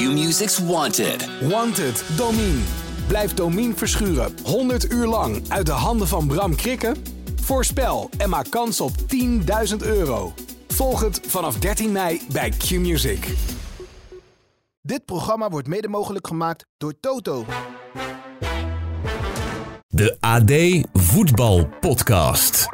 Q-Music's Wanted. Wanted, Domine. Blijf Domine verschuren 100 uur lang uit de handen van Bram Krikken? Voorspel en maak kans op 10.000 euro. Volg het vanaf 13 mei bij Q-Music. Dit programma wordt mede mogelijk gemaakt door Toto. De AD Voetbal Podcast.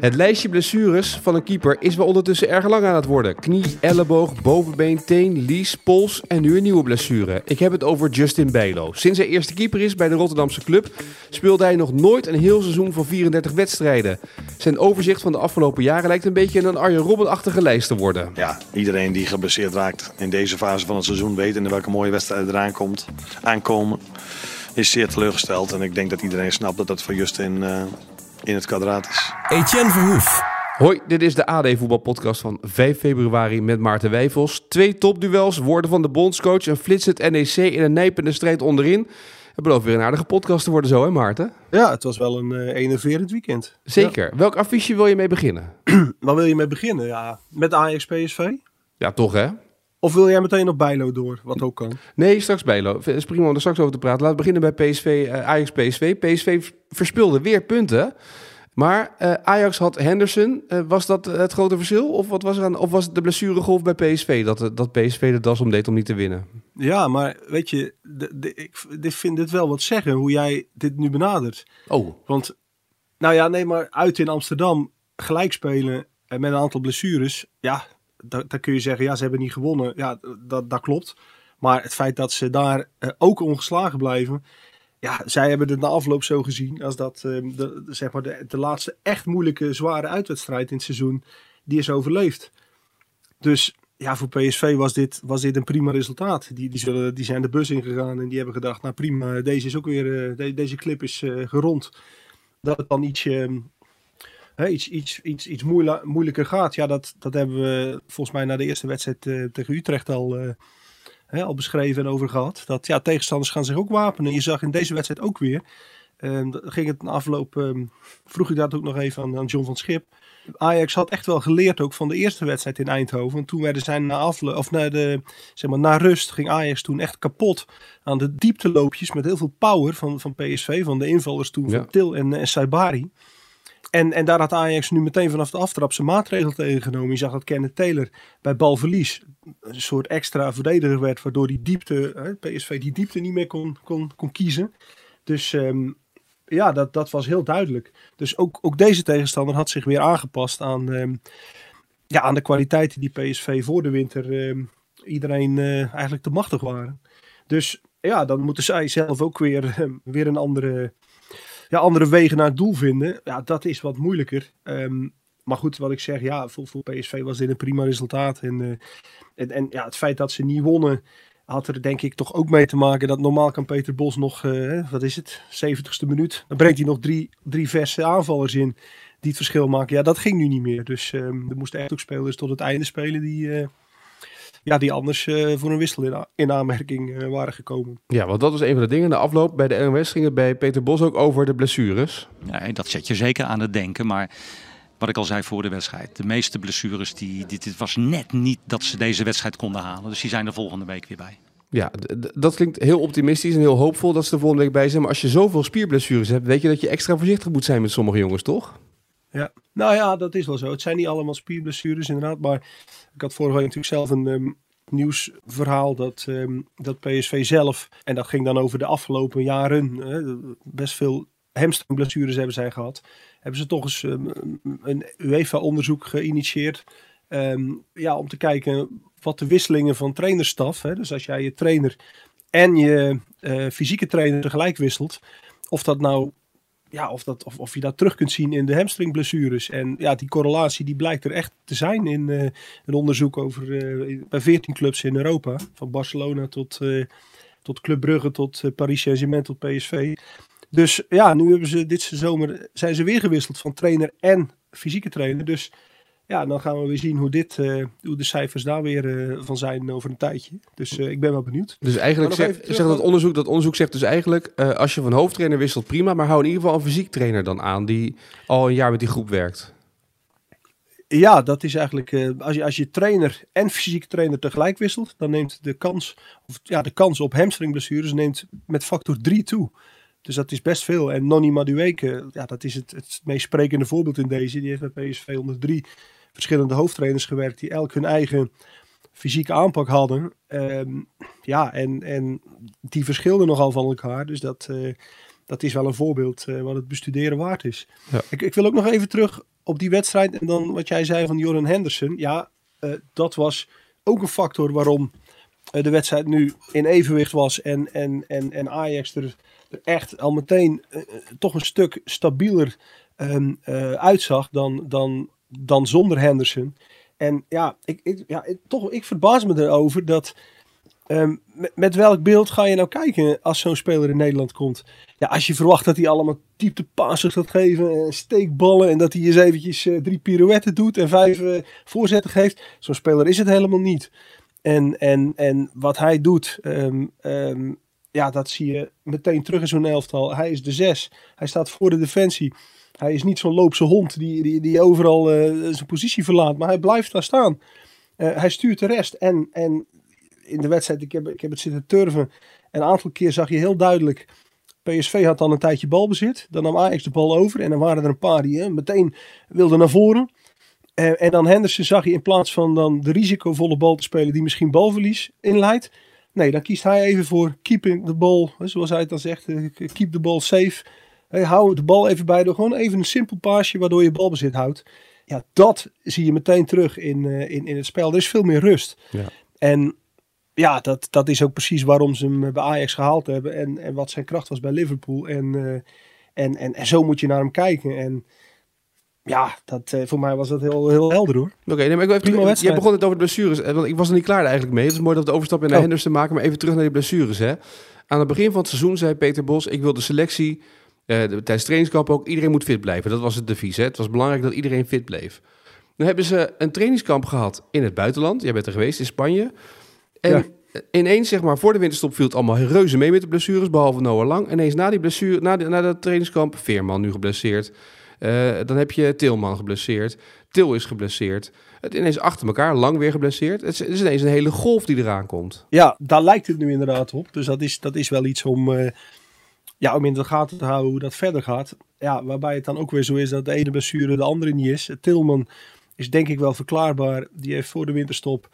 Het lijstje blessures van een keeper is wel ondertussen erg lang aan het worden. Knie, elleboog, bovenbeen, teen, lies, pols en nu een nieuwe blessure. Ik heb het over Justin Bijlo. Sinds hij eerste keeper is bij de Rotterdamse club speelde hij nog nooit een heel seizoen van 34 wedstrijden. Zijn overzicht van de afgelopen jaren lijkt een beetje een Arjen Robben-achtige lijst te worden. Ja, iedereen die geblesseerd raakt in deze fase van het seizoen weet in welke mooie wedstrijden eraan komt, aankomen, is zeer teleurgesteld. En ik denk dat iedereen snapt dat dat voor Justin uh, in het kwadraat is. Etienne Verhoef. Hoi, dit is de AD Voetbalpodcast van 5 februari met Maarten Wijfels. Twee topduels, woorden van de bondscoach en flitsend NEC in een nijpende strijd onderin. Het belooft weer een aardige podcast te worden zo, hè Maarten? Ja, het was wel een uh, enerverend weekend. Zeker. Ja. Welk affiche wil je mee beginnen? Waar wil je mee beginnen? Ja, met Ajax PSV? Ja, toch hè? Of wil jij meteen op Bijlo door, wat ook kan? Nee, straks Bijlo. Het is prima om er straks over te praten. Laten we beginnen bij PSV, uh, Ajax PSV. PSV verspeelde weer punten. Maar uh, Ajax had Henderson. Uh, was dat het grote verschil? Of, wat was er aan, of was het de blessuregolf bij PSV dat, dat PSV de das om deed om niet te winnen? Ja, maar weet je, de, de, ik dit vind dit wel wat zeggen hoe jij dit nu benadert. Oh. Want, nou ja, nee, maar uit in Amsterdam gelijk spelen en met een aantal blessures. Ja, dan, kun je zeggen, ja, ze hebben niet gewonnen. Ja, dat, dat klopt. Maar het feit dat ze daar uh, ook ongeslagen blijven. Ja, zij hebben het na afloop zo gezien als dat uh, de, zeg maar de, de laatste echt moeilijke, zware uitwedstrijd in het seizoen, die is overleefd. Dus ja, voor PSV was dit, was dit een prima resultaat. Die, die, zullen, die zijn de bus ingegaan en die hebben gedacht, nou prima, deze is ook weer, de, deze clip is gerond. Dat het dan iets, uh, hè, iets, iets, iets, iets moeilijker gaat. Ja, dat, dat hebben we volgens mij na de eerste wedstrijd uh, tegen Utrecht al, uh, hè, al beschreven en over gehad. Dat ja, tegenstanders gaan zich ook wapenen. Je zag in deze wedstrijd ook weer. Um, ging het na afloop, um, vroeg ik dat ook nog even aan, aan John van Schip. Ajax had echt wel geleerd ook van de eerste wedstrijd in Eindhoven. En toen werden zij na afloop, of na de, zeg maar, na rust ging Ajax toen echt kapot aan de diepteloopjes met heel veel power van, van PSV, van de invallers toen, ja. van Til en, en Saibari. En, en daar had Ajax nu meteen vanaf de aftrap zijn maatregel tegen genomen. Je zag dat Kenneth Taylor bij balverlies een soort extra verdediger werd, waardoor die diepte, hè, PSV die diepte niet meer kon, kon, kon kiezen. Dus um, ja, dat, dat was heel duidelijk. Dus ook, ook deze tegenstander had zich weer aangepast aan, um, ja, aan de kwaliteiten die PSV voor de winter um, iedereen uh, eigenlijk te machtig waren. Dus ja, dan moeten zij zelf ook weer, weer een andere, andere wegen naar het doel vinden. Ja, dat is wat moeilijker. Um, maar goed, wat ik zeg, ja, voor, voor PSV was dit een prima resultaat. En, uh, en, en ja, het feit dat ze niet wonnen, had er denk ik toch ook mee te maken dat normaal kan Peter Bos nog, uh, wat is het, 70ste minuut. Dan brengt hij nog drie, drie verse aanvallers in die het verschil maken. Ja, dat ging nu niet meer. Dus um, er moesten echt ook spelers tot het einde spelen die, uh, ja, die anders uh, voor een wissel in, in aanmerking waren gekomen. Ja, want dat was een van de dingen. De afloop bij de NOS ging het bij Peter Bos ook over de blessures. Ja, dat zet je zeker aan het denken, maar wat ik al zei voor de wedstrijd. De meeste blessures, die, dit, dit was net niet dat ze deze wedstrijd konden halen. Dus die zijn er volgende week weer bij. Ja, dat klinkt heel optimistisch en heel hoopvol dat ze er volgende week bij zijn. Maar als je zoveel spierblessures hebt, weet je dat je extra voorzichtig moet zijn met sommige jongens, toch? Ja, nou ja, dat is wel zo. Het zijn niet allemaal spierblessures inderdaad. Maar ik had vorige week natuurlijk zelf een um, nieuwsverhaal dat, um, dat PSV zelf, en dat ging dan over de afgelopen jaren, best veel hamstringblessures hebben zij gehad hebben ze toch eens um, een UEFA-onderzoek geïnitieerd. Ja, om te kijken wat de wisselingen van trainerstaf. Hè, dus als jij je trainer en je uh, fysieke trainer tegelijk wisselt. Of dat nou. Ja, of, dat, of, of je dat terug kunt zien in de hamstringblessures. En ja, die correlatie die blijkt er echt te zijn in uh, een onderzoek over uh, bij 14 clubs in Europa. Van Barcelona tot, tot Club Brugge, tot Paris Saint-Germain, tot PSV. Dus ja, nu hebben ze dit zomer zijn ze weer gewisseld van trainer en fysieke trainer. Dus ja, dan gaan we weer zien hoe, dit, uh, hoe de cijfers daar weer uh, van zijn over een tijdje. Dus uh, ik ben wel benieuwd. Dus eigenlijk zegt, zegt dat onderzoek, dat onderzoek zegt dus eigenlijk, als je van hoofdtrainer wisselt, prima. Maar hou in ieder geval een fysiek trainer dan aan die al een jaar met die groep werkt. Ja, dat is eigenlijk. eh, als, je, als je trainer en fysieke trainer tegelijk wisselt, dan neemt de kans, of, ja, de kans op hamstringblessures neemt met factor 3 toe. Dus dat is best veel. En Nonny Madueke, ja, dat is het, het meest sprekende voorbeeld in deze. Die heeft bij PSV onder drie verschillende hoofdtrainers gewerkt, die elk hun eigen fysieke aanpak hadden. Ehm, ja, en, en die verschilden nogal van elkaar. Dus dat, eh, dat is wel een voorbeeld eh, wat het bestuderen waard is. Ja. Ik, ik wil ook nog even terug op die wedstrijd. En dan wat jij zei van Joran Henderson. Ja, eh, dat was ook een factor waarom de wedstrijd nu in evenwicht was. En, en, en, en Ajax er, er echt al meteen toch een stuk stabieler ehm, eh, uitzag dan, dan, dan zonder Henderson. En ja, ik, ik, ja toch, ik verbaas me erover dat. ehm, met, welk beeld ga je nou kijken als zo'n speler in Nederland komt? Ja, als je verwacht dat hij allemaal dieptepasses gaat geven, en steekballen en dat hij eens eventjes eh, drie pirouetten doet en vijf eh, voorzetten geeft. Zo'n speler is het helemaal niet. En, en, en wat hij doet, ehm, ehm, ja, dat zie je meteen terug in zo'n elftal. Hij is de zes. Hij staat voor de defensie. Hij is niet zo'n loopse hond die, die, die overal eh, zijn positie verlaat, maar hij blijft daar staan. Eh, hij stuurt de rest. En, en in de wedstrijd, ik heb, ik heb het zitten turven. En een aantal keer zag je heel duidelijk. PSV had dan een tijdje balbezit. Dan nam Ajax de bal over. En dan waren er een paar die hè, meteen wilden naar voren. En, dan Henderson zag je in plaats van dan de risicovolle bal te spelen die misschien balverlies inleidt. Nee, dan kiest hij even voor keeping the ball. Zoals hij het dan zegt. eh, Keep the ball safe. Hey, hou de bal even bij. Door gewoon even een simpel paasje waardoor je balbezit houdt. Ja, dat zie je meteen terug in, eh, in, in het spel. Er is veel meer rust. Ja. En ja, dat, dat is ook precies waarom ze hem bij Ajax gehaald hebben. En, en wat zijn kracht was bij Liverpool. En, eh, en, en, en zo moet je naar hem kijken. En ja, dat, eh, voor mij was dat heel, heel helder hoor. Oké, nee, maar ik wil even terug-. Jij begon het over de blessures. Want ik was er niet klaar eigenlijk mee. Het is mooi dat we de overstap naar Oh. Henderson maken. Maar even terug naar die blessures. Hè. Aan het begin van het seizoen zei Peter Bos... ik wil de selectie, eh, de, tijdens trainingskamp ook... iedereen moet fit blijven. Dat was het devies. Hè. Het was belangrijk dat iedereen fit bleef. Nu hebben ze een trainingskamp gehad in het buitenland. Jij bent er geweest in Spanje. En Ja. ineens, zeg maar, voor de winterstop viel het allemaal reuze mee met de blessures. Behalve Noah Lang. Ineens na die blessure, na, die, na dat trainingskamp... Veerman nu geblesseerd. Eh, dan heb je Tilman geblesseerd. Til is geblesseerd. Het ineens achter elkaar, lang weer geblesseerd. Het is, het is ineens een hele golf die eraan komt. Ja, daar lijkt het nu inderdaad op. Dus dat is, dat is wel iets om, eh, ja, om in de gaten te houden hoe dat verder gaat. Ja, waarbij het dan ook weer zo is dat de ene blessure de andere niet is. Tilman is denk ik wel verklaarbaar. Die heeft voor de winterstop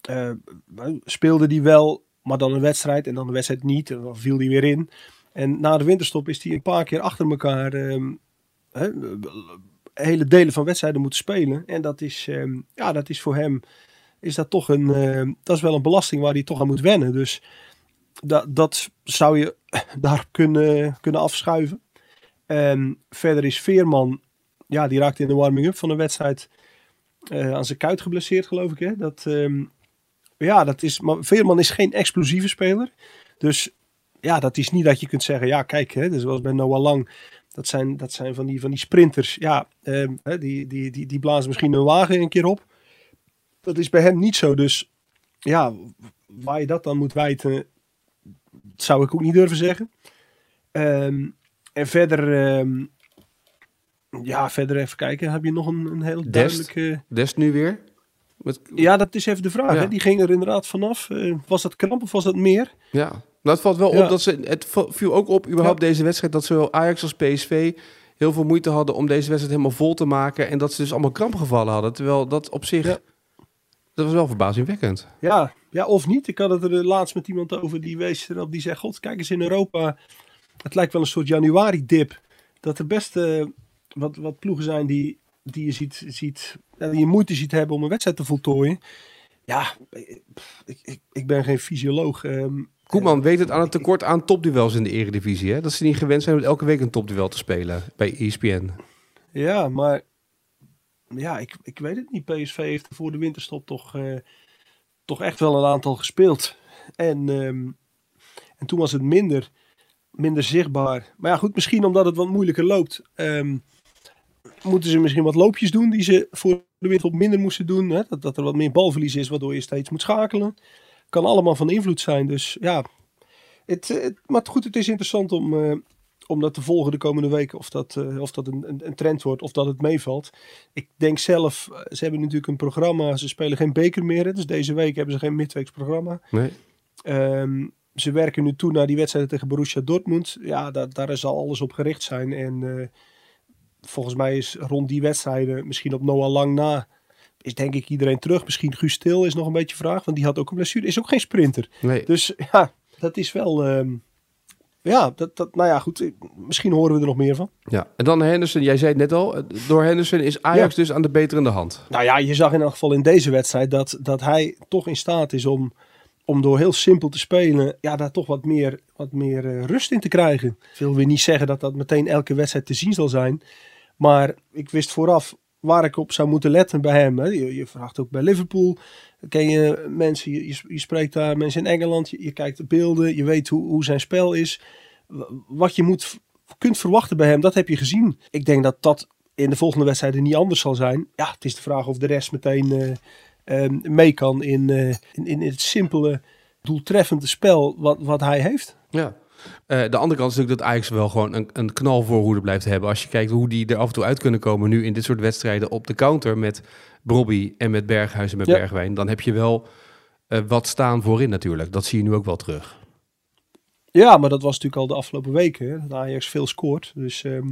eh, speelde die wel, maar dan een wedstrijd en dan een wedstrijd niet. En dan viel die weer in. En na de winterstop is hij een paar keer achter elkaar ehm, hele delen van wedstrijden moeten spelen. En dat is, ehm, ja, dat is voor hem is dat toch een, eh, dat is wel een belasting waar hij toch aan moet wennen. Dus dat, dat zou je daar kunnen, kunnen afschuiven. En verder is Veerman, ja, die raakte in de warming-up van de wedstrijd eh, aan zijn kuit geblesseerd, geloof ik. Hè? Dat, ehm, ja, dat is, maar Veerman is geen explosieve speler. Dus ja, dat is niet dat je kunt zeggen, ja, kijk, hè, zoals bij Noah Lang, dat zijn, dat zijn van, die, van die sprinters. Ja, ehm, hè, die, die, die, die blazen misschien een wagen een keer op. Dat is bij hem niet zo. Dus ja, waar je dat dan moet wijten, zou ik ook niet durven zeggen. Ehm, en verder, ehm, ja, verder even kijken. Heb je nog een, een heel duidelijke... Dest nu weer. Met, Ja, dat is even de vraag. Ja. Hè? Die ging er inderdaad vanaf. Eh, was dat kramp of was dat meer? ja. Het valt wel Ja. op dat ze. Het viel ook op, überhaupt deze wedstrijd, dat zowel Ajax als PSV heel veel moeite hadden om deze wedstrijd helemaal vol te maken. En dat ze dus allemaal krampgevallen hadden. Terwijl dat op zich. Dat was wel verbazingwekkend. Ja, ja, of niet. Ik had het er laatst met iemand over die wees erop. Die zegt, god, kijk eens in Europa. Het lijkt wel een soort januari-dip. Dat er best eh, wat, wat ploegen zijn die, die je ziet, ziet ja, die je moeite ziet hebben om een wedstrijd te voltooien. Ja, ik, ik, ik ben geen fysioloog. ehm, Koeman weet het aan het tekort aan topduels in de eredivisie. Hè? Dat ze niet gewend zijn om elke week een topduel te spelen bij ESPN. Ja, maar ja, ik, ik weet het niet. PSV heeft voor de winterstop toch, eh, toch echt wel een aantal gespeeld. En, ehm, en toen was het minder, minder zichtbaar. Maar ja, goed, misschien omdat het wat moeilijker loopt. ehm, moeten ze misschien wat loopjes doen die ze voor de winterstop minder moesten doen. Hè? Dat, dat er wat meer balverlies is, waardoor je steeds moet schakelen. Kan allemaal van invloed zijn. Dus ja, het, het, maar goed, het is interessant om, eh, om dat te volgen de komende weken. Of dat, eh, of dat een, een, trend wordt, of dat het meevalt. Ik denk zelf, eh, ze hebben natuurlijk een programma. Ze spelen geen beker meer. Dus deze week hebben ze geen midweeks programma. Nee. Ehm, ze werken nu toe naar die wedstrijden tegen Borussia Dortmund. Ja, daar, daar zal alles op gericht zijn. En eh, volgens mij is rond die wedstrijden, misschien op Noah Lang na, is denk ik iedereen terug. Misschien Guus Til is nog een beetje vraag, want die had ook een blessure. Is ook geen sprinter. nee. Dus ja, dat is wel... ehm, ja, dat, dat, nou ja, goed. Misschien horen we er nog meer van. Ja. En dan Henderson, jij zei het net al, eh, door Henderson is Ajax dus aan de beterende hand. Nou ja, je zag in elk geval in deze wedstrijd dat, dat hij toch in staat is om, om door heel simpel te spelen, ja, daar toch wat meer, wat meer eh, rust in te krijgen. Ik wil weer niet zeggen dat dat meteen elke wedstrijd te zien zal zijn. Maar ik wist vooraf waar ik op zou moeten letten bij hem. Hè. Je, je vraagt ook bij Liverpool. Ken je mensen, je, je, spreekt daar mensen in Engeland, je, kijkt de beelden, je weet hoe, hoe zijn spel is. Wat je moet, kunt verwachten bij hem, dat heb je gezien. Ik denk dat dat in de volgende wedstrijden niet anders zal zijn. Ja, het is de vraag of de rest meteen eh, eh, mee kan in, eh, in, in het simpele, doeltreffende spel wat, wat hij heeft. Ja. Eh, de andere kant is natuurlijk dat Ajax wel gewoon een, een knalvoorhoede blijft hebben. Als je kijkt hoe die er af en toe uit kunnen komen nu in dit soort wedstrijden op de counter met Brobby en met Berghuis en met Ja. Bergwijn. Dan heb je wel eh, wat staan voorin natuurlijk. Dat zie je nu ook wel terug. Ja, maar dat was natuurlijk al de afgelopen weken. Hè, dat Ajax veel scoort. Dus ehm,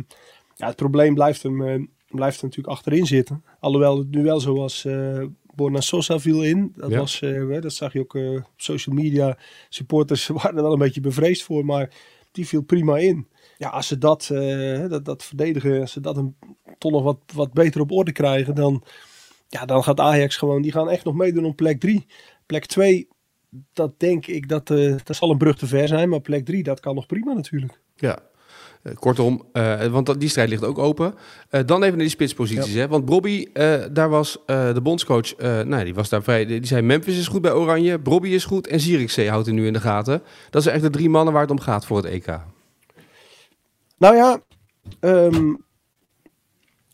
ja, het probleem blijft hem, eh, blijft hem natuurlijk achterin zitten. Alhoewel het nu wel zo was. Borna Sosa viel in. Dat, Ja. was, eh, dat zag je ook eh, op social media. Supporters waren er wel een beetje bevreesd voor. Maar die viel prima in. Ja, als ze dat, eh, dat, dat verdedigen, als ze dat een, toch nog wat, wat beter op orde krijgen, dan, ja, dan gaat Ajax gewoon, die gaan echt nog meedoen om plek 3. Plek 2, dat denk ik, dat, dat zal een brug te ver zijn. Maar plek 3, dat kan nog prima natuurlijk. Ja. Eh, kortom, eh, want die strijd ligt ook open. Eh, dan even naar die spitsposities. Hè? Want Brobby, eh, daar was de bondscoach, nou, die was daar vrij. Die zei: Memphis is goed bij Oranje, Brobby is goed en Zierikzee houdt hij nu in de gaten. Dat zijn echt de drie mannen waar het om gaat voor het EK. Nou ja, ehm,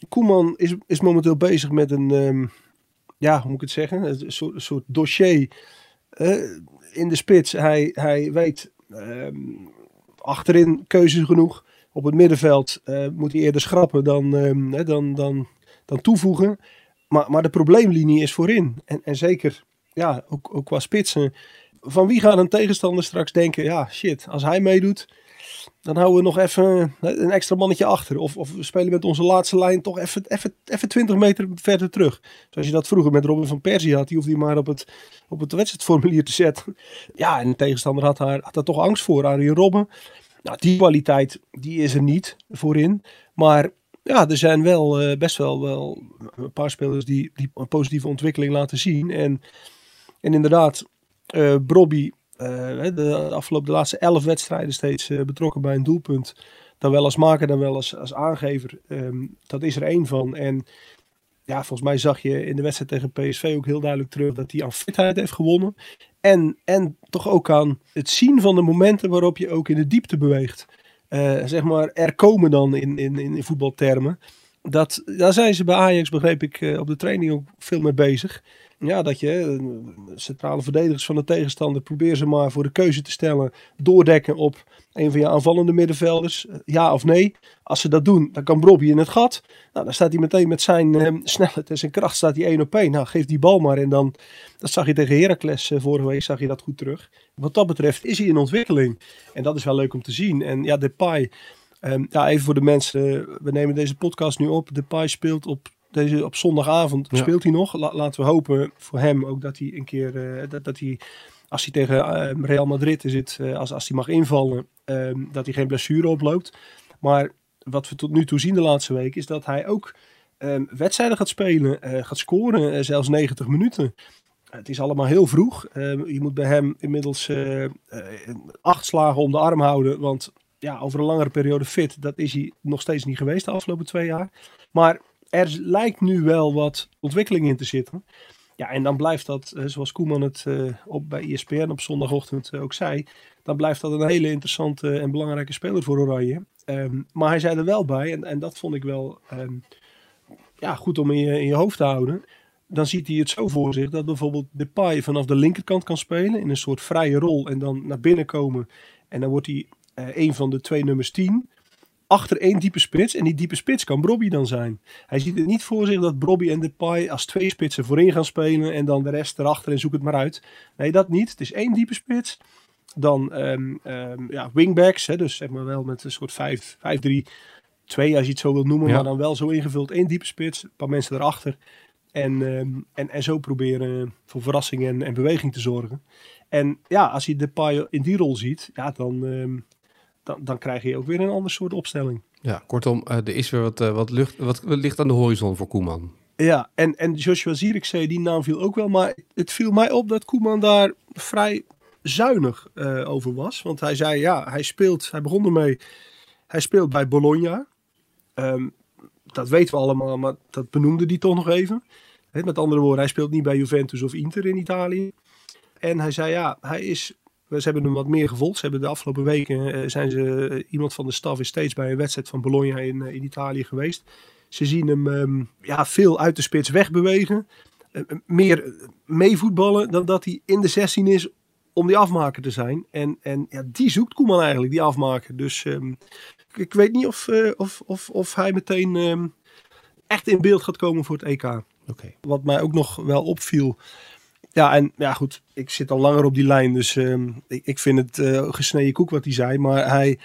Koeman is, is momenteel bezig met een, ehm, ja, hoe moet ik het zeggen, een soort, een soort dossier in de spits. Hij, hij weet ehm, achterin keuzes genoeg. Op het middenveld eh, moet hij eerder schrappen dan, ehm, dan, dan, dan toevoegen. Maar, maar de probleemlinie is voorin. En, en zeker, ja, ook, ook qua spitsen. Van wie gaat een tegenstander straks denken, ja shit, als hij meedoet, dan houden we nog even een extra mannetje achter. Of, of we spelen met onze laatste lijn toch even, even, even 20 meter verder terug. Zoals je dat vroeger met Robin van Persie had. Die hoefde hij maar op het, op het wedstrijdformulier te zetten. Ja, en de tegenstander had daar, had daar toch angst voor. Arjen Robben. Nou, die kwaliteit die is er niet voorin. Maar ja, er zijn wel eh, best wel, wel een paar spelers die, die een positieve ontwikkeling laten zien. En, en inderdaad, eh, de afgelopen de laatste elf wedstrijden steeds betrokken bij een doelpunt. Dan wel als maker, dan wel als, als aangever. Ehm, dat is er één van. En ja, volgens mij zag je in de wedstrijd tegen PSV ook heel duidelijk terug dat hij aan fitheid heeft gewonnen. En, en toch ook aan het zien van de momenten waarop je ook in de diepte beweegt. Eh, zeg maar, er komen dan in, in, in voetbaltermen. Dat, daar zijn ze bij Ajax, begreep ik, eh, op de training ook veel mee bezig. Ja, dat je eh, centrale verdedigers van de tegenstander probeer ze maar voor de keuze te stellen. Doordekken op een van je aanvallende middenvelders. Eh, Ja of nee. Als ze dat doen, dan kan Brobby in het gat. Nou, dan staat hij meteen met zijn eh, snelheid en zijn kracht staat hij één op één. Nou, geef die bal maar. En dan, dat zag je tegen Heracles eh, vorige week, zag je dat goed terug. Wat dat betreft is hij in ontwikkeling. En dat is wel leuk om te zien. En ja, Depay, ehm, ja, even voor de mensen. We nemen deze podcast nu op. Depay speelt op, deze, op zondagavond. Ja. Speelt hij nog. La- laten we hopen voor hem ook dat hij een keer, eh, dat, dat hij als hij tegen eh, Real Madrid zit, eh, als, als hij mag invallen, ehm, dat hij geen blessure oploopt. Maar wat we tot nu toe zien de laatste week, is dat hij ook ehm, wedstrijden gaat spelen, eh, gaat scoren, zelfs 90 minuten. Het is allemaal heel vroeg. Ehm, je moet bij hem inmiddels acht slagen om de arm houden, want ja, over een langere periode fit, dat is hij nog steeds niet geweest de afgelopen twee jaar. Maar er lijkt nu wel wat ontwikkeling in te zitten. Ja, en dan blijft dat, eh, zoals Koeman het eh, op, bij ESPN op zondagochtend eh, ook zei, dan blijft dat een hele interessante en belangrijke speler voor Oranje. Ehm, maar hij zei er wel bij, en, en dat vond ik wel ehm, ja, goed om in je, in je hoofd te houden. Dan ziet hij het zo voor zich dat bijvoorbeeld Depay vanaf de linkerkant kan spelen in een soort vrije rol en dan naar binnen komen. En dan wordt hij een van de twee nummers 10. Achter één diepe spits. En die diepe spits kan Brobby dan zijn. Hij ziet het niet voor zich dat Brobby en Depay als twee spitsen voorin gaan spelen. En dan de rest erachter en zoek het maar uit. Nee, dat niet. Het is één diepe spits. Dan ehm, ehm, ja, wingbacks. Hè, dus zeg maar wel met een soort 5, 5 3 2 als je het zo wil noemen. Ja. Maar dan wel zo ingevuld. één diepe spits. Een paar mensen erachter. En, ehm, en, en zo proberen voor verrassing en, en beweging te zorgen. En ja, als je Depay in die rol ziet. Ja, dan, dan, dan krijg je ook weer een ander soort opstelling. Ja, kortom, eh, er is weer wat, eh, wat, lucht, wat licht aan de horizon voor Koeman. Ja, en, en Joshua Zierikzee, die naam viel ook wel. Maar het viel mij op dat Koeman daar vrij zuinig eh, over was. Want hij zei, ja, hij speelt, hij begon ermee, hij speelt bij Bologna. Ehm, dat weten we allemaal, maar dat benoemde hij toch nog even. Met andere woorden, hij speelt niet bij Juventus of Inter in Italië. En hij zei, ja, hij is, ze hebben hem wat meer gevolgd. Ze hebben de afgelopen weken, eh, zijn ze, eh, iemand van de staf is steeds bij een wedstrijd van Bologna in, eh, in Italië geweest. Ze zien hem ehm, ja, veel uit de spits wegbewegen. Meer meevoetballen dan dat hij in de 16 is om die afmaker te zijn. En, en ja, die zoekt Koeman eigenlijk, die afmaker. Dus ehm, ik, ik weet niet of, of, of, of hij meteen ehm, echt in beeld gaat komen voor het EK. Oké. Wat mij ook nog wel opviel. Ja, en ja, goed, ik zit al langer op die lijn, dus ehm, ik, ik vind het eh, gesneden koek wat hij zei. Maar hij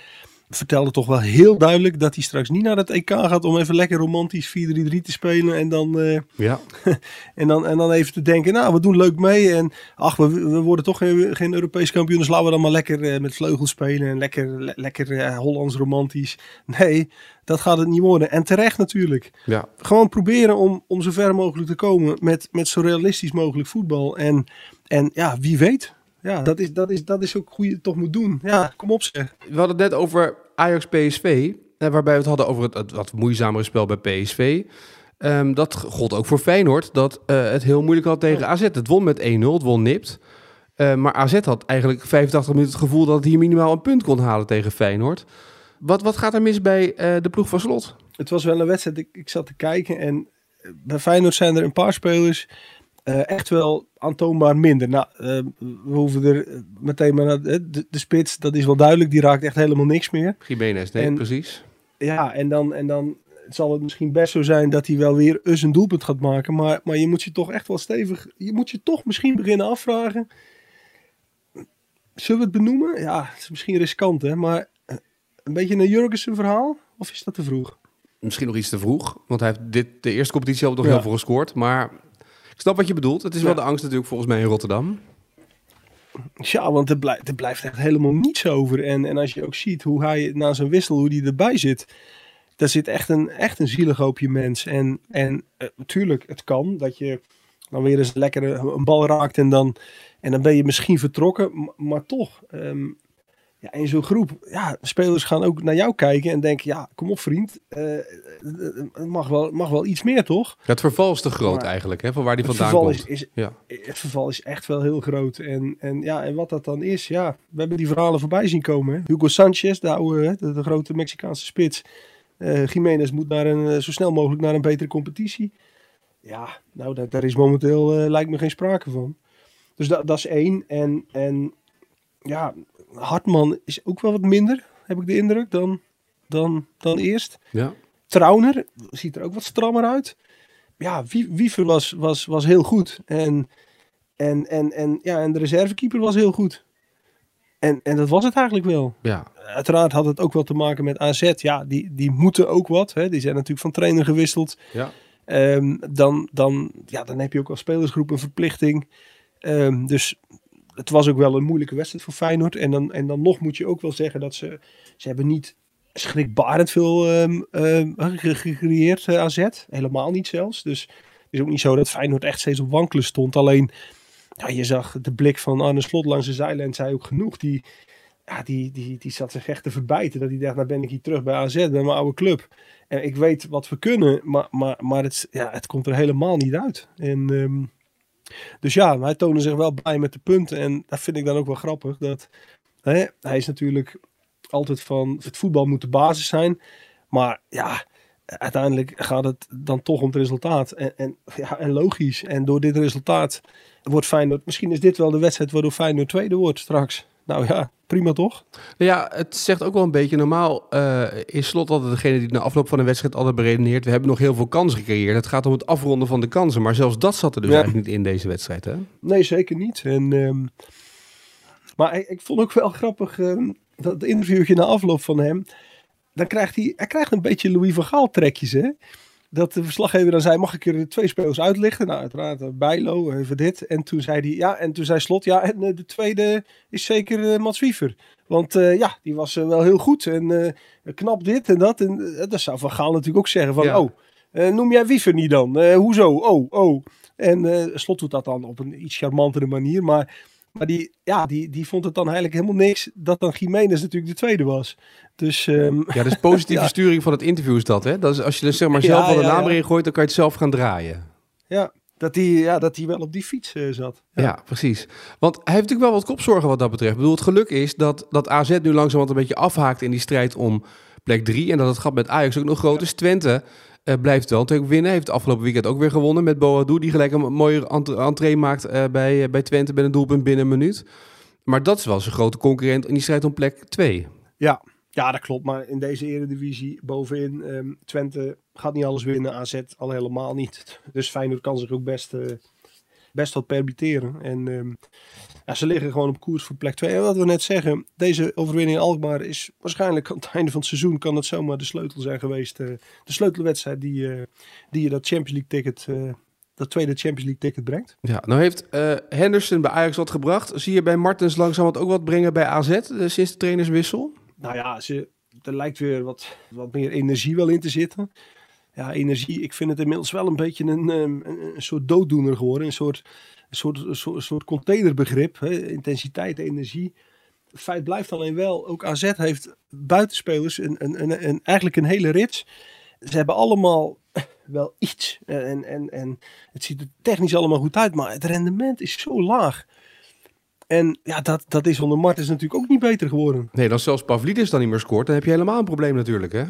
vertelde toch wel heel duidelijk dat hij straks niet naar het EK gaat om even lekker romantisch 4-3-3 te spelen. En dan, eh, Ja, en, dan, en dan even te denken, nou, we doen leuk mee. En ach, we, we worden toch geen, geen Europees kampioen, dus laten we dan maar lekker eh, met vleugels spelen. En lekker, le- lekker eh, Hollands romantisch. Nee, dat gaat het niet worden. En terecht natuurlijk ja. gewoon proberen om, om zo ver mogelijk te komen met, met zo realistisch mogelijk voetbal. En, en ja, wie weet. Ja, dat is, dat is, dat is ook hoe je het toch moet doen. Ja, kom op zeg. We hadden het net over Ajax-PSV, waarbij we het hadden over het, het wat moeizamere spel bij PSV. Ehm, dat gold ook voor Feyenoord, dat eh, het heel moeilijk had tegen AZ. Het won met 1-0, het won nipt. Eh, maar AZ had eigenlijk 85 minuten het gevoel dat het hier minimaal een punt kon halen tegen Feyenoord. Wat, wat gaat er mis bij eh, de ploeg van Slot? Het was wel een wedstrijd, ik, ik zat te kijken en eh, bij Feyenoord zijn er een paar spelers eh, echt wel aantoonbaar minder. Nou, eh, we hoeven er eh, meteen maar naar de, de spits, dat is wel duidelijk, die raakt echt helemaal niks meer. Jiménez, nee, En- precies. Ja, en dan, en dan zal het misschien best zo zijn dat hij wel weer eens een doelpunt gaat maken. Maar, maar je moet je toch echt wel stevig. Je moet je toch misschien beginnen afvragen. Zullen we het benoemen? Ja, het is misschien riskant, hè? Maar een beetje een Jurgensen verhaal? Of is dat te vroeg? Misschien nog iets te vroeg, want hij heeft dit, de eerste competitie al nog Ja. heel veel gescoord. Maar snap wat je bedoelt. Het is wel de angst natuurlijk volgens mij in Rotterdam. Ja, want er, blijft er blijft echt helemaal niets over. En, en als je ook ziet hoe hij na zijn wissel, hoe die erbij zit. Daar zit echt een, echt een zielig hoopje mens. En, en eh, natuurlijk, het kan dat je dan weer eens lekker een, een bal raakt en dan, en dan ben je misschien vertrokken. Maar toch, ehm, ja, in zo'n groep, ja, spelers gaan ook naar jou kijken en denken, ja, kom op vriend, eh, het mag wel, mag wel iets meer toch? Ja, het verval is te groot Maar eigenlijk, hè, van waar die vandaan verval komt. is, is, Ja. het verval is echt wel heel groot. En, en, ja, en wat dat dan is, ja, we hebben die verhalen voorbij zien komen. Hè. Hugo Sanchez, de, oude, hè, de, de grote Mexicaanse spits. Eh Jiménez moet naar een, eh, zo snel mogelijk naar een betere competitie. Ja, nou, daar, daar is momenteel, lijkt me geen sprake van. Dus dat, dat is één. En, en ja, Hartman is ook wel wat minder, heb ik de indruk, dan, dan, dan eerst. Ja. Trauner ziet er ook wat strammer uit. Ja, Wie- Wiever was, was, was heel goed. En, en, en, en, ja, en de reservekeeper was heel goed. En, en dat was het eigenlijk wel. ja. Uiteraard had het ook wel te maken met AZ. Ja, die, die moeten ook wat. Hè. Die zijn natuurlijk van trainer gewisseld. Ja. Ehm, dan, dan, ja, dan heb je ook als spelersgroep een verplichting. Ehm, dus het was ook wel een moeilijke wedstrijd voor Feyenoord. En dan, en dan nog moet je ook wel zeggen dat ze... Ze hebben niet schrikbarend veel ehm, ge- gecreëerd, eh, AZ. Helemaal niet zelfs. Dus het is ook niet zo dat Feyenoord echt steeds op wankelen stond. Alleen, ja, je zag de blik van Arne Slot langs de zijlijn, zei ook genoeg. Die, ja, die, die, die zat zich echt te verbijten. Dat hij dacht, nou ben ik hier terug bij AZ, bij mijn oude club. En ik weet wat we kunnen, maar, maar, maar het, ja, het komt er helemaal niet uit. En, ehm, dus ja, hij toonde zich wel blij met de punten. En dat vind ik dan ook wel grappig. Dat, hè, hij is natuurlijk altijd van het voetbal moet de basis zijn. Maar ja, uiteindelijk gaat het dan toch om het resultaat. En, en, ja, en logisch. En door dit resultaat wordt Feyenoord... Misschien is dit wel de wedstrijd waardoor Feyenoord tweede wordt straks. Nou ja, prima toch? Nou ja, het zegt ook wel een beetje, normaal uh, is Slot altijd degene die na afloop van een wedstrijd altijd beredeneert. We hebben nog heel veel kansen gecreëerd. Het gaat om het afronden van de kansen. Maar zelfs dat zat er dus Ja. eigenlijk niet in deze wedstrijd, hè? Nee, zeker niet. En, ehm, maar ik, ik vond ook wel grappig ehm, dat interviewtje na afloop van hem. Dan krijgt hij, hij krijgt een beetje Louis van Gaal trekjes, hè? Dat de verslaggever dan zei, mag ik er de twee spelers uitlichten? Nou, uiteraard, eh, Bijlo, even dit. En toen zei hij, ja, en toen zei Slot, ja, en eh, de tweede is zeker eh, Mats Wiever. Want ja, die was wel heel goed en knap dit en dat. En dat zou Van Gaal natuurlijk ook zeggen van, Ja. oh, noem jij Wiever niet dan? Hoezo? Oh, oh. En Slot doet dat dan op een iets charmantere manier. Maar, maar die, ja, die, die vond het dan eigenlijk helemaal niks dat dan Jiménez natuurlijk de tweede was. Dus ehm, Ja, dus positieve Ja. sturing van het interview is dat, hè? Dat is als je er zeg maar Ja, zelf al de ja, naam ja. erin gooit, dan kan je het zelf gaan draaien. ja, dat hij ja, dat wel op die fiets eh, zat. Ja. precies. Want hij heeft natuurlijk wel wat kopzorgen wat dat betreft. Ik bedoel, het geluk is dat, dat AZ nu langzamerhand een beetje afhaakt in die strijd om plek 3. En dat het gat met Ajax ook nog groot is. Twente eh, blijft wel natuurlijk winnen. Heeft afgelopen weekend ook weer gewonnen met Boadu. Die gelijk een mooie ent- entree maakt eh, bij, eh, bij Twente met een doelpunt binnen een minuut. Maar dat is wel zijn grote concurrent in die strijd om plek 2. Ja, ja, dat klopt. Maar in deze eredivisie bovenin, ehm, Twente gaat niet alles winnen, AZ al helemaal niet. Dus Feyenoord kan zich ook best, best wat permitteren. En ehm, ja, ze liggen gewoon op koers voor plek 2. En wat we net zeggen, deze overwinning in Alkmaar is waarschijnlijk aan het einde van het seizoen kan het zomaar de sleutel zijn geweest. eh, de sleutelwedstrijd die, eh, die je dat Champions League ticket, eh, dat tweede Champions League ticket brengt. Ja, nou heeft Henderson bij Ajax wat gebracht. Zie je bij Martens langzamerhand ook wat brengen bij AZ sinds de trainerswissel? Nou ja, ze, er lijkt weer wat, wat meer energie wel in te zitten. Ja, energie. Ik vind het inmiddels wel een beetje een, ehm, een, soort dooddoener geworden. Een soort, een soort, soort, containerbegrip. Hè? Intensiteit, energie. Het feit blijft alleen wel, ook AZ heeft buitenspelers een, een, een, eigenlijk een hele rits. Ze hebben allemaal wel iets. En, en, en het ziet er technisch allemaal goed uit, maar het rendement is zo laag. En ja, dat, dat is onder Martens natuurlijk ook niet beter geworden. Nee, als zelfs Pavlidis dan niet meer scoort, dan heb je helemaal een probleem natuurlijk, hè?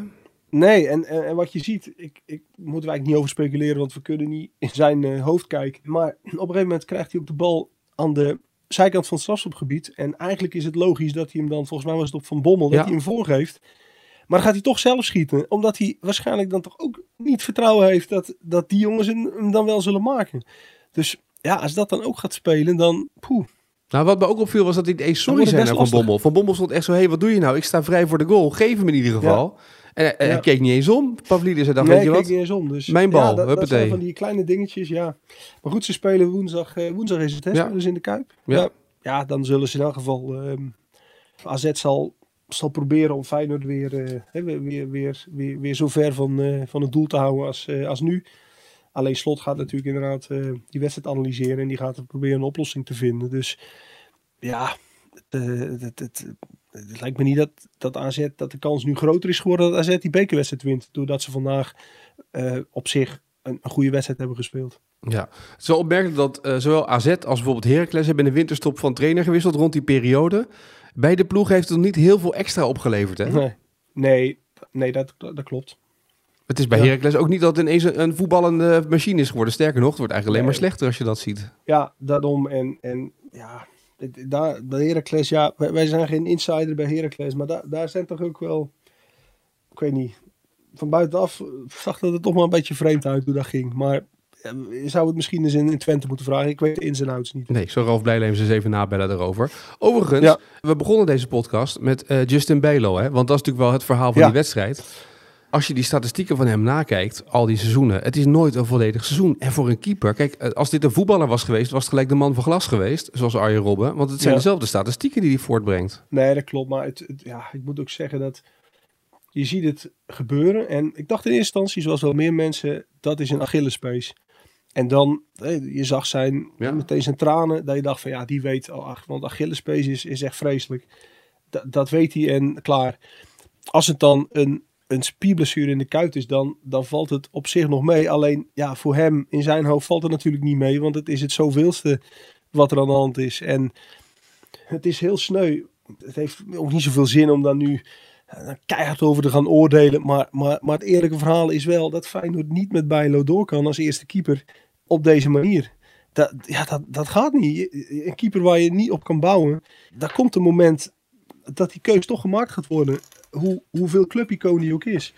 Nee, en, en, wat je ziet, ik, ik moeten we eigenlijk niet over speculeren, want we kunnen niet in zijn eh, hoofd kijken. Maar op een gegeven moment krijgt hij ook de bal aan de zijkant van het strafschopgebied. En eigenlijk is het logisch dat hij hem dan, volgens mij was het op Van Bommel, dat hij hem voorgeeft. Maar dan gaat hij toch zelf schieten, omdat hij waarschijnlijk dan toch ook niet vertrouwen heeft dat, dat die jongens hem dan wel zullen maken. Dus ja, als dat dan ook gaat spelen, dan poeh. Nou, wat me ook opviel was dat hij eens sorry zei naar best Van lastig. Bommel. Van Bommel stond echt zo, hé, wat doe je nou? Ik sta vrij voor de goal. Geef hem in ieder geval. En Ja. keek niet eens om. Pavlidis zei, dan nee, weet je wat? keek niet eens om. Dus, Mijn bal, ja, dat, dat huppatee. zijn van die kleine dingetjes, ja. Maar goed, ze spelen woensdag, eh, woensdag is het, hè? Ja. Ze in de Kuip. Ja. Ja. dan zullen ze in elk geval... ehm AZ zal, zal proberen om Feyenoord weer, eh, weer, weer, weer, weer, weer zo ver van, eh, van het doel te houden als, als nu. Alleen Slot gaat natuurlijk inderdaad die wedstrijd analyseren en die gaat proberen een oplossing te vinden. Dus ja, het, het, het, het lijkt me niet dat, dat AZ, dat de kans nu groter is geworden dat AZ die bekerwedstrijd wint. Doordat ze vandaag eh, op zich een, een goede wedstrijd hebben gespeeld. Ja, het is wel opmerkelijk dat eh, zowel AZ als bijvoorbeeld Heracles hebben in de winterstop van trainer gewisseld rond die periode. Bij de ploeg heeft het nog niet heel veel extra opgeleverd, hè? Nee, nee, nee dat, dat klopt. Het is bij Ja. Heracles ook niet dat het ineens een, een voetballende machine is geworden. Sterker nog, het wordt eigenlijk alleen Nee. maar slechter als je dat ziet. Ja, daarom. En, en ja, daar, bij Heracles, ja, wij, wij zijn geen insider bij Heracles, maar daar, daar zijn toch ook wel, ik weet niet, van buitenaf zag dat het toch wel een beetje vreemd uit hoe dat ging. Maar je zou het misschien eens in, Twente moeten vragen. Ik weet de ins en outs niet. Nee, zo Ralf Blijleven eens even nabellen daarover. Overigens, Ja. we begonnen deze podcast met eh, Justin Bijlo. Hè? Want dat is natuurlijk wel het verhaal van Ja. die wedstrijd. Als je die statistieken van hem nakijkt, al die seizoenen, het is nooit een volledig seizoen. En voor een keeper, kijk, eh, als dit een voetballer was geweest, was het gelijk de man van glas geweest, zoals Arjen Robben. Want het zijn Ja. dezelfde statistieken die hij voortbrengt. Nee, dat klopt. Maar het, het- ja, ik moet ook zeggen dat je ziet het gebeuren. En ik dacht in eerste instantie, zoals wel meer mensen, dat is een Achillespees. En dan, eh, je zag zijn, Ja. meteen zijn tranen, dat je dacht van ja, die weet al, ach, want Achillespees is, is echt vreselijk. Da- dat weet hij en klaar. Als het dan een, een spierblessure in de kuit is, dan, dan valt het op zich nog mee. Alleen ja, voor hem in zijn hoofd valt het natuurlijk niet mee, want het is het zoveelste wat er aan de hand is. En het is heel sneu. Het heeft ook niet zoveel zin om daar nu keihard over te gaan oordelen. Maar, maar, maar het eerlijke verhaal is wel dat Feyenoord niet met Bijlo door kan als eerste keeper op deze manier. Dat, ja, dat, dat gaat niet. Een keeper waar je niet op kan bouwen. Daar komt een moment dat die keus toch gemaakt gaat worden. Hoe, hoeveel clubicoon die ook is.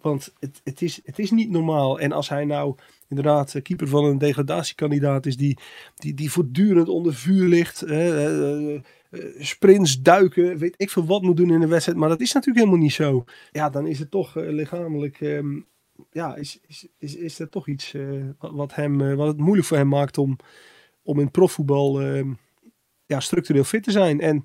Want het, het, is, het is niet normaal. En als hij nou inderdaad keeper van een degradatiekandidaat is die, die, die voortdurend onder vuur ligt. eh, eh, sprints, duiken, weet ik veel wat moet doen in een wedstrijd. Maar dat is natuurlijk helemaal niet zo. Ja, dan is het toch eh, lichamelijk... ehm, ja, is, is, is, is er toch iets wat, hem, wat het moeilijk voor hem maakt om, om in profvoetbal ehm, ja, structureel fit te zijn. En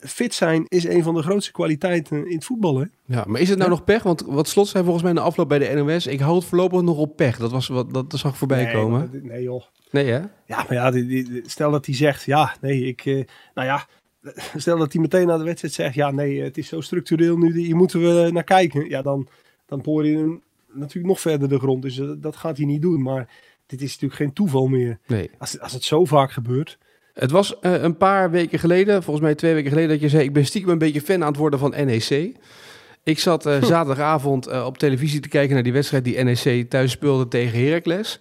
fit zijn is een van de grootste kwaliteiten in het voetbal. Hè? Ja, maar is het nou Ja. nog pech? Want wat Slot zei volgens mij in de afloop bij de NOS, ik hou het voorlopig nog op pech. Dat, was wat, dat, dat zag voorbij nee, komen. Nee joh. Nee hè? Ja, maar ja, die, die- stel dat hij zegt, ja, nee, ik, eh, nou ja, stel dat hij meteen na de wedstrijd zegt, ja, nee, het is zo structureel nu, hier moeten we naar kijken. Ja, dan, dan poor je hem natuurlijk nog verder de grond, dus dat, dat gaat hij niet doen. Maar dit is natuurlijk geen toeval meer. Nee. Als, als het zo vaak gebeurt. Het was eh, een paar weken geleden, volgens mij twee weken geleden, dat je zei: Ik ben stiekem een beetje fan aan het worden van NEC. Ik zat eh, zaterdagavond eh, op televisie te kijken naar die wedstrijd die NEC thuis speelde tegen Heracles.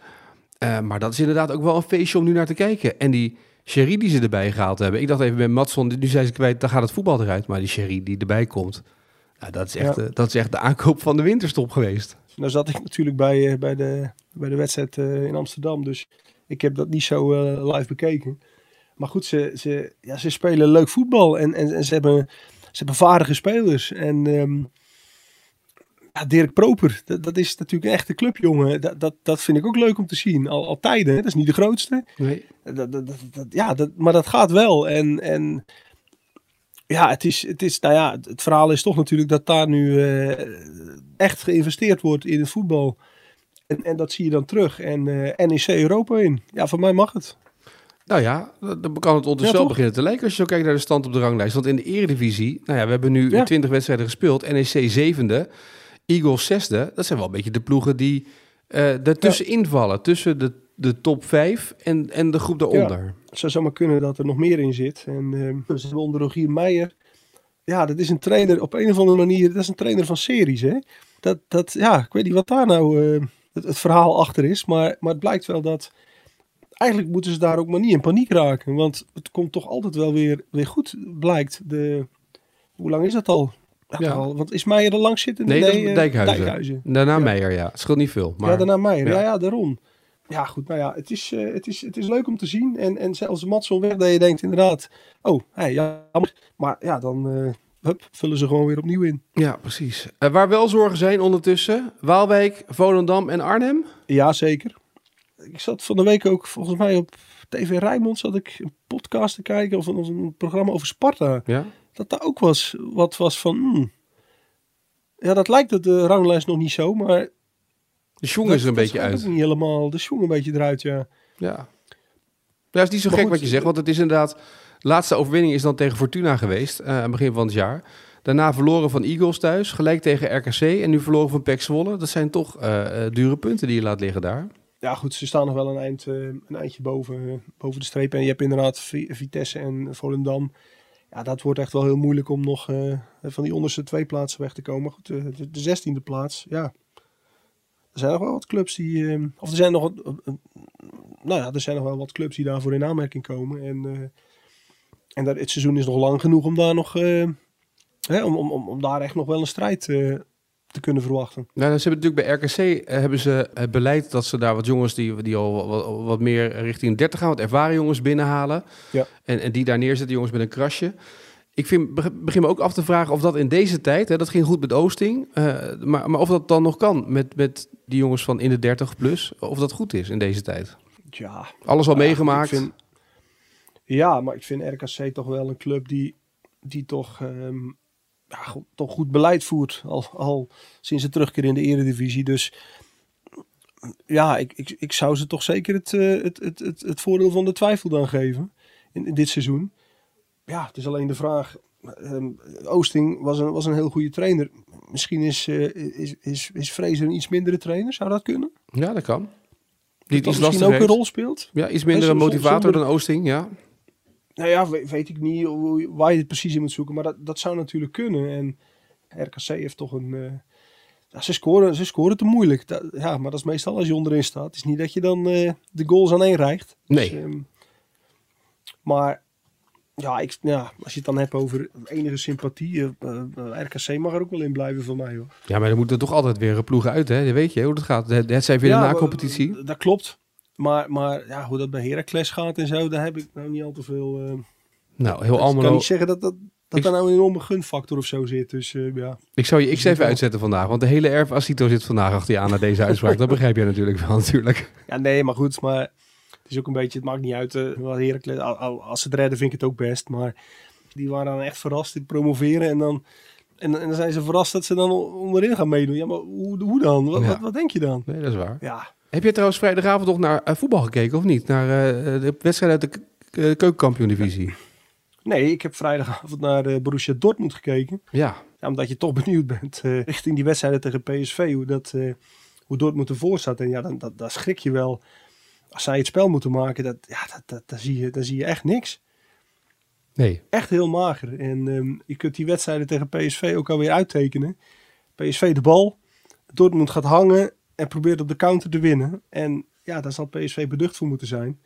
Maar dat is inderdaad ook wel een feestje om nu naar te kijken. En die Sherry die ze erbij gehaald hebben. Ik dacht even bij Matson, nu zijn ze kwijt, dan gaat het voetbal eruit. Maar die Sherry die erbij komt, nou, dat, is echt, Ja. dat is echt de aankoop van de winterstop geweest. Nou zat ik natuurlijk bij, bij, de, bij de wedstrijd in Amsterdam, dus ik heb dat niet zo live bekeken. Maar goed, ze, ze, ja, ze spelen leuk voetbal en, en, en ze, hebben, ze hebben vaardige spelers. En ehm, ja, Dirk Proper, dat, dat is natuurlijk een echte clubjongen. Dat, dat, dat vind ik ook leuk om te zien. Al, al tijden, hè. dat is niet de grootste. Nee. Dat, dat, ja, dat, maar dat gaat wel. En, en ja, het is, het is, nou ja, het, het verhaal is toch natuurlijk dat daar nu eh, echt geïnvesteerd wordt in het voetbal. En, en dat zie je dan terug. En eh, NEC Europa in. Ja, voor mij mag het. Nou ja, dan kan het ondertussen Ja, beginnen te lijken als je zo kijkt naar de stand op de ranglijst. Want in de eredivisie, nou ja, we hebben nu Ja. 20 wedstrijden gespeeld. NEC zevende, Eagles zesde. Dat zijn wel een beetje de ploegen die eh daartussen invallen. Tussen de, de top 5 en, en de groep daaronder. Het zou zomaar kunnen dat er nog meer in zit. En eh, ze hebben onder Rogier Meijer. Ja, dat is een trainer op een of andere manier. Dat is een trainer van series, hè? Dat, dat, ja, ik weet niet wat daar nou eh, het, het verhaal achter is. Maar, maar het blijkt wel dat. Eigenlijk moeten ze daar ook maar niet in paniek raken. Want het komt toch altijd wel weer, weer goed, blijkt. De, hoe lang is dat al? Ja, Ja. al want is Meijer er lang zitten? Nee, dat is eh, Dijkhuizen. Dijkhuizen. Daarna Ja. Meijer, ja. Scheelt niet veel. Maar, ja, daarna Meijer. ja. Ja. ja, daarom. Ja, goed. Nou ja, het is, eh, het is, het is leuk om te zien. En, en zelfs Matson weg dat je denkt inderdaad... Oh, hey, jammer. Maar ja, dan eh, hup, vullen ze gewoon weer opnieuw in. Ja, precies. Waar wel zorgen zijn ondertussen, Waalwijk, Volendam en Arnhem. Ja, zeker. Ik zat van de week ook volgens mij op TV Rijnmond... zat ik een podcast te kijken of een, of een programma over Sparta. Ja. Dat daar ook was wat was van... hmm. Ja, dat lijkt op de ranglijst nog niet zo, maar... De jongen is er een dat beetje uit. niet helemaal... De schoen een beetje eruit, ja. Ja. Ja, is niet zo Maar gek goed, wat je zegt, want het is inderdaad... De laatste overwinning is dan tegen Fortuna geweest, eh, aan het begin van het jaar. Daarna verloren van Eagles thuis, gelijk tegen RKC en nu verloren van PEC Zwolle. Dat zijn toch eh, eh, dure punten die je laat liggen daar. Ja, goed, ze staan nog wel een, eind, eh, een eindje boven, eh, boven de streep. En je hebt inderdaad Vi- Vitesse en Volendam. Ja, dat wordt echt wel heel moeilijk om nog eh, van die onderste twee plaatsen weg te komen. Goed, de, de, de zestiende plaats, ja. Er zijn nog wel wat clubs die... eh, of er zijn nog... wat- eh, nou ja, er zijn nog wel wat clubs die daarvoor in aanmerking komen. En, eh, en dat, het seizoen is nog lang genoeg om daar nog... eh, hè, om, om, om, daar echt nog wel een strijd eh, te kunnen verwachten. Nou, ze hebben natuurlijk bij RKC eh, hebben ze het beleid dat ze daar wat jongens die, die al wat, wat meer richting 30 gaan, wat ervaren jongens binnenhalen. Ja. En, en die daar neerzetten, jongens met een krasje. Ik vind, beg- begin me ook af te vragen of dat in deze tijd, hè, dat ging goed met Oosting, eh, maar, maar of dat dan nog kan met, met die jongens van in de 30 plus, of dat goed is in deze tijd. Ja, Alles al Nou meegemaakt. vind- ja, maar ik vind RKC toch wel een club die, die toch, ehm, ja, toch goed beleid voert. Al, al sinds de terugkeer in de eredivisie. Dus ja, ik, ik, ik zou ze toch zeker het, eh, het, het, het, het voordeel van de twijfel dan geven. In, in dit seizoen. Ja, het is alleen de vraag. ehm, Oosting was een, was een heel goede trainer. Misschien is, eh, is, is, is Fraser een iets mindere trainer. Zou dat kunnen? Ja, dat kan. Die dat iets misschien ook een rol speelt? Ja, iets minder een motivator zonder- dan Oosting, ja. Nou ja, we- weet ik niet hoe, waar je het precies in moet zoeken. Maar dat, dat zou natuurlijk kunnen. En RKC heeft toch een... eh, ja, ze, scoren, ze scoren te moeilijk. Dat- ja, maar dat is meestal als je onderin staat. Het is niet dat je dan eh, de goals aan één rijgt. Dus, Nee. ehm, maar Ja, ik, ja, als je het dan hebt over enige sympathie, eh, RKC mag er ook wel in blijven van mij hoor. Ja, maar dan moeten toch altijd weer ploegen uit, hè? Dat weet je hoe dat gaat. Het zijn weer Ja, de na-competitie. Dat klopt. Maar, maar ja, hoe dat bij Heracles gaat en zo, daar heb ik nou niet al te veel... eh, Nou, heel ik kan niet zeggen dat, dat, dat Ik- er nou een enorme gunfactor of zo zit. Dus eh, ja. Ik zou je X even uitzetten vandaag, want de hele erf Asito zit vandaag achter je aan naar deze uitspraak. dat begrijp je natuurlijk wel, natuurlijk. ja, nee, maar goed. Maar het is ook een beetje, het maakt niet uit. Heracles, al- als ze het redden vind ik het ook best. Maar die waren dan echt verrast in promoveren. En dan, en, en dan zijn ze verrast dat ze dan onderin gaan meedoen. Ja, maar hoe, hoe dan? Wat, Ja. wat, wat denk je dan? Nee, dat is waar. Ja, Heb je trouwens vrijdagavond nog naar eh, voetbal gekeken of niet? Naar eh, de wedstrijd uit de eh, keukenkampioen-divisie? nee, ik heb vrijdagavond naar Borussia Dortmund gekeken. Ja, Ja, omdat je toch benieuwd bent richting die wedstrijden tegen PSV, hoe, dat, hoe Dortmund ervoor staat. En ja, dan, dat, daar schrik je wel. Als zij het spel moeten maken, dat, ja, dat, dat, dan, zie je, dan zie je echt niks. nee. Echt heel mager. En ehm, je kunt die wedstrijden tegen PSV ook alweer uittekenen. PSV de bal, Dortmund gaat hangen en probeert op de counter te winnen. En ja, daar zal PSV beducht voor moeten zijn.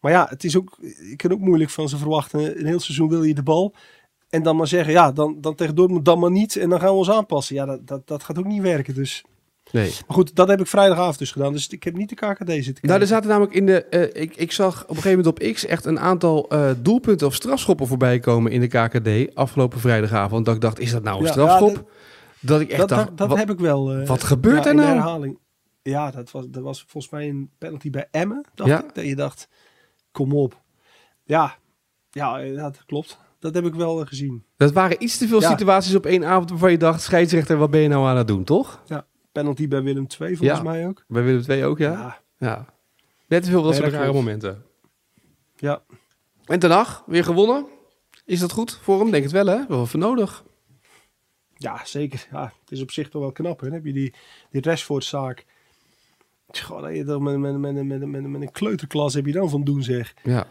Maar ja, het is ook, ik kan ook moeilijk van ze verwachten. Een heel seizoen wil je de bal. En dan maar zeggen, ja, dan, dan tegen Dortmund dan maar niet. En dan gaan we ons aanpassen. Ja, dat, dat, dat gaat ook niet werken. Dus. nee. Maar goed, dat heb ik vrijdagavond dus gedaan. Dus ik heb niet de KKD zitten kijken. Nou, er zaten namelijk in de. eh, ik, ik zag op een gegeven moment op X echt een aantal eh, doelpunten of strafschoppen voorbij komen in de KKD afgelopen vrijdagavond. Dat ik dacht, is dat nou een Ja, strafschop? ja, dat, dat, ik echt dat, dacht, dat, wat, heb ik wel. eh, wat gebeurt ja, er nou? herhaling. Ja, dat was, dat was volgens mij een penalty bij Emmen. Dacht Ja. ik. Dat je dacht, kom op. Ja, ja, ja, dat klopt. Dat heb ik wel eh, gezien. dat waren iets te veel Ja. situaties op één avond waarvan je dacht, scheidsrechter, wat ben je nou aan het doen, toch? Penalty bij Willem II volgens Ja. mij ook. Bij Willem II ook, ja? Ja, Ja. Net te veel van dat soort rare momenten. ja. En Ten weer gewonnen. Is dat goed voor hem? Denk het wel, hè? Wel even nodig. ja zeker. Ja, het is op zich toch wel knap. Hè? Dan heb je die, die Rashford-zaak. Goh, dat je dan met, met, met, met, met, een kleuterklas heb je dan van doen, zeg. Ja.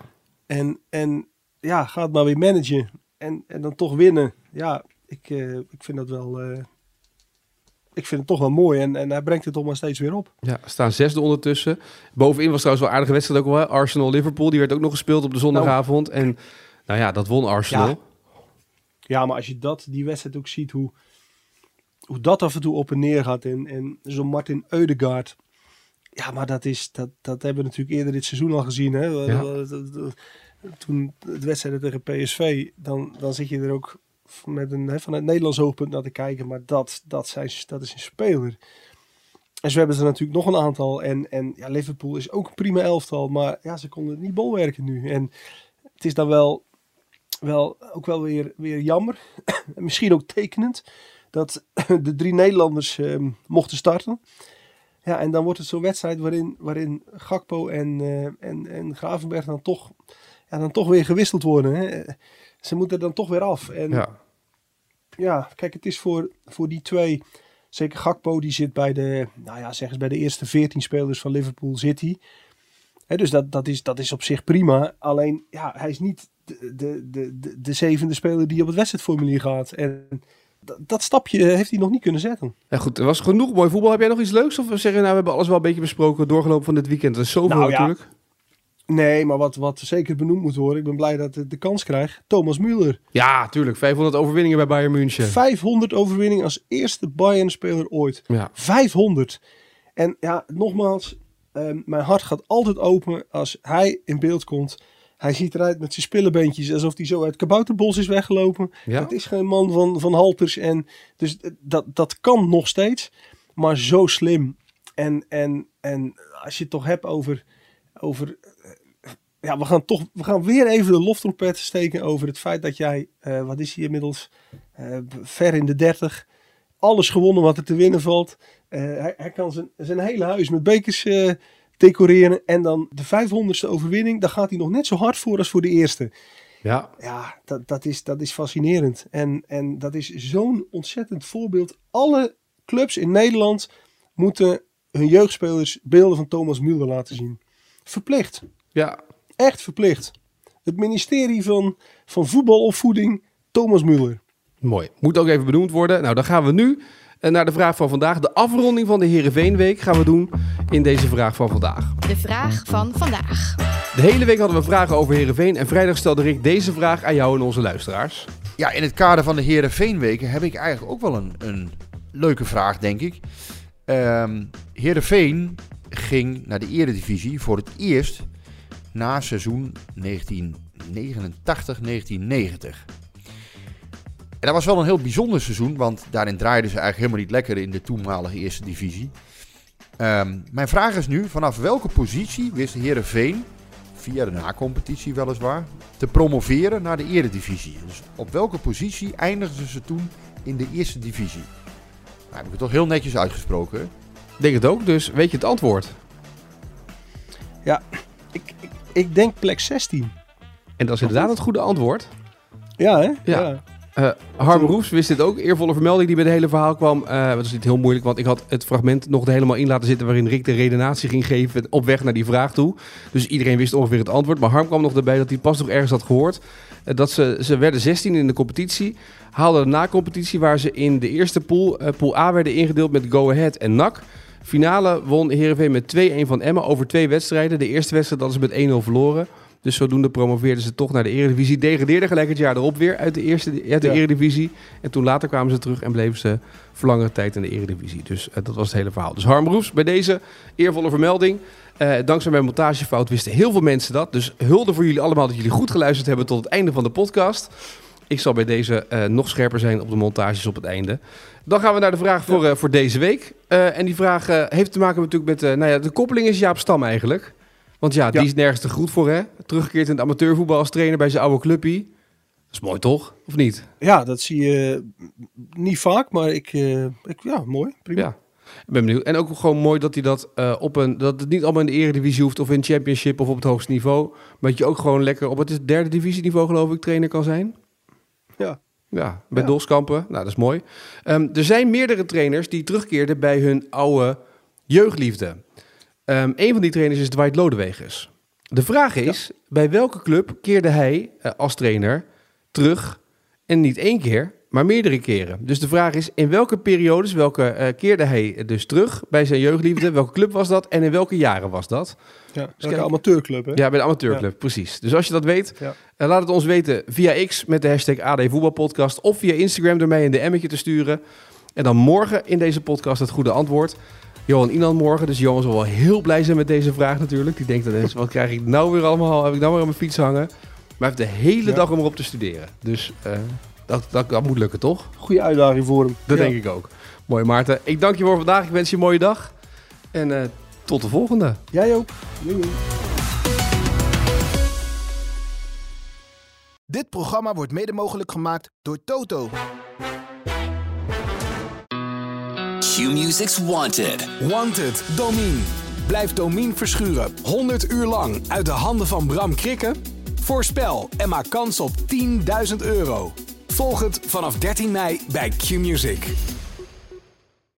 En, en ja, ga het maar weer managen. En, en dan toch winnen. Ja, ik, eh, ik vind dat wel... eh, ik vind het toch wel mooi. En, en hij brengt het toch maar steeds weer op. Ja, staan zesde ondertussen. Bovenin was trouwens wel een aardige wedstrijd ook wel. Arsenal-Liverpool, die werd ook nog gespeeld op de zondagavond. En nou ja, dat won Arsenal. Ja. Ja, maar als je dat, die wedstrijd ook ziet, hoe, hoe dat af en toe op en neer gaat. En, en zo'n Martin Eudegaard. Ja, maar dat, is, dat, dat hebben we natuurlijk eerder dit seizoen al gezien. Hè? Ja. Toen het wedstrijd tegen PSV, dan, dan zit je er ook met een, hè, vanuit Nederlands oogpunt naar te kijken. Maar dat, dat, zijn, dat is een speler. En zo hebben ze natuurlijk nog een aantal. En, en ja, Liverpool is ook een prima elftal. Maar ja, ze konden het niet bolwerken nu. En het is dan wel, wel ook wel weer, weer jammer. en misschien ook tekenend. Dat de drie Nederlanders ehm, mochten starten. Ja, en dan wordt het zo'n wedstrijd waarin, waarin Gakpo en, eh, en, en Gravenberg dan toch, ja, dan toch weer gewisseld worden. Hè. Ze moeten er dan toch weer af. En Ja. ja, kijk, het is voor, voor die twee. Zeker Gakpo, die zit bij de, nou ja, zeg eens bij de eerste 14 spelers van Liverpool City. Hè, dus dat, dat, is, dat is op zich prima. Alleen, ja, hij is niet de, de, de, de, de zevende speler die op het wedstrijdformulier gaat. En dat, dat stapje heeft hij nog niet kunnen zetten. Ja, goed, er was genoeg mooi voetbal. Heb jij nog iets leuks? Of zeggen we, nou, we hebben alles wel een beetje besproken, doorgelopen van dit weekend. Er is zoveel Nou ja, natuurlijk. Nee, maar wat, wat zeker benoemd moet worden. Ik ben blij dat het de kans krijgt. Thomas Müller. Ja, tuurlijk. 500 overwinningen bij Bayern München. 500 overwinningen als eerste Bayern-speler ooit. Ja. 500. En ja, nogmaals, ehm, mijn hart gaat altijd open als hij in beeld komt. Hij ziet eruit met zijn spillebeentjes alsof hij zo uit kabouterbos is weggelopen. Ja? Het is geen man van, van halters. En dus dat, dat kan nog steeds. Maar zo slim. En, en, en als je het toch hebt over... over eh, ja, we gaan toch we gaan weer even de loftrompet steken over het feit dat jij, eh, wat is hij inmiddels, eh, ver in de 30, alles gewonnen wat er te winnen valt. Hij, hij kan zijn, zijn hele huis met bekers decoreren. En dan de 500ste overwinning, daar gaat hij nog net zo hard voor als voor de eerste. Ja. Ja, dat, dat, is, dat is fascinerend. En, en dat is zo'n ontzettend voorbeeld. Alle clubs in Nederland moeten hun jeugdspelers beelden van Thomas Müller laten zien. Verplicht. Ja. Echt verplicht. Het ministerie van, van voetbalopvoeding, Thomas Müller. Mooi. Moet ook even benoemd worden. Nou, dan gaan we nu eh, naar de vraag van vandaag. De afronding van de Heerenveenweek gaan we doen in deze vraag van vandaag. De vraag van vandaag. De hele week hadden we vragen over Herenveen en vrijdag stelde Rick deze vraag aan jou en onze luisteraars. Ja, in het kader van de Herenveenweken heb ik eigenlijk ook wel een, een leuke vraag, denk ik. Ehm Herenveen ging naar de Eredivisie voor het eerst na seizoen 1989-1990. En dat was wel een heel bijzonder seizoen, want daarin draaiden ze eigenlijk helemaal niet lekker in de toenmalige Eerste Divisie. Ehm, mijn vraag is nu, vanaf welke positie wist Herenveen, via de na-competitie weliswaar, te promoveren naar de Eredivisie? Dus op welke positie eindigden ze toen in de Eerste Divisie? Nou, heb ik het toch heel netjes uitgesproken. hè? Ik denk het ook, dus weet je het antwoord? Ik, ik, ik denk plek 16. En dat is inderdaad het goede antwoord. Ja, hè? Ja. Eh Harm Roefs wist dit ook. Eervolle vermelding die bij het hele verhaal kwam. Eh dat is niet heel moeilijk, want ik had het fragment nog helemaal in laten zitten... waarin Rick de redenatie ging geven op weg naar die vraag toe. Dus iedereen wist ongeveer het antwoord. Maar Harm kwam nog erbij dat hij pas nog ergens had gehoord... eh, dat ze, ze werden 16 in de competitie. Haalden de na-competitie waar ze in de eerste pool, pool A, werden ingedeeld met Go Ahead en NAC... Finale won Heerenveen met 2-1 van Emma over twee wedstrijden. De eerste wedstrijd hadden ze met 1-0 verloren. Dus zodoende promoveerden ze toch naar de Eredivisie. Degradeerden gelijk het jaar erop weer uit de, eerste, uit de Ja. Eredivisie. En toen later kwamen ze terug en bleven ze voor langere tijd in de Eredivisie. Dus eh, dat was het hele verhaal. Dus Harm Roefs, bij deze eervolle vermelding. Eh, dankzij mijn montagefout wisten heel veel mensen dat. Dus hulde voor jullie allemaal dat jullie goed geluisterd hebben tot het einde van de podcast. Ik zal bij deze eh, nog scherper zijn op de montages op het einde. Dan gaan we naar de vraag voor, voor deze week. En die vraag heeft te maken natuurlijk met... nou ja, de koppeling is Jaap Stam eigenlijk. Want ja, die Ja. is nergens te goed voor, hè? Teruggekeerd in het amateurvoetbal als trainer bij zijn oude clubje. Dat is mooi, toch? Of niet? Ja, dat zie je niet vaak, maar ik, eh, ik ja, mooi, prima. Ja. Ik ben benieuwd. En ook gewoon mooi dat hij dat eh, op een... Dat het niet allemaal in de eredivisie hoeft of in championship of op het hoogste niveau. Maar dat je ook gewoon lekker op het is derde divisieniveau geloof ik trainer kan zijn. Ja. Ja, bij Ja. Dolskampen. Nou, dat is mooi. Ehm, er zijn meerdere trainers die terugkeerden bij hun oude jeugdliefde. Ehm een van die trainers is Dwight Lodewegers. De vraag is, bij welke club keerde hij eh, als trainer terug? En niet één keer, maar meerdere keren. Dus de vraag is, in welke periodes, welke eh, keerde hij dus terug bij zijn jeugdliefde? Welke club was dat en in welke jaren was dat? Ja, kijk. een amateurclub, hè? Ja, bij de amateurclub, precies. Dus als je dat weet, Ja. eh, laat het ons weten via X met de hashtag AD Voetbalpodcast of via Instagram door mij een DM'tje te sturen. En dan morgen in deze podcast het goede antwoord. Johan Inan morgen, dus Johan zal wel heel blij zijn met deze vraag natuurlijk. Die denkt, dan eens, wat krijg ik nou weer allemaal, heb ik nou weer aan mijn fiets hangen? Maar hij heeft de hele Ja. dag om erop te studeren. Dus eh, dat, dat, dat moet lukken, toch? Goede uitdaging voor hem. Dat Ja. denk ik ook. Mooi Maarten. Ik dank je voor vandaag. Ik wens je een mooie dag. En eh, tot de volgende. Jij ook. Doei, doei. Dit programma wordt mede mogelijk gemaakt door Toto. Q-Music's Wanted. Wanted, Domine. Blijf Domine verschuren 100 uur lang uit de handen van Bram Krikken? Voorspel en maak kans op 10.000 euro. Volg het vanaf 13 mei bij Q-Music.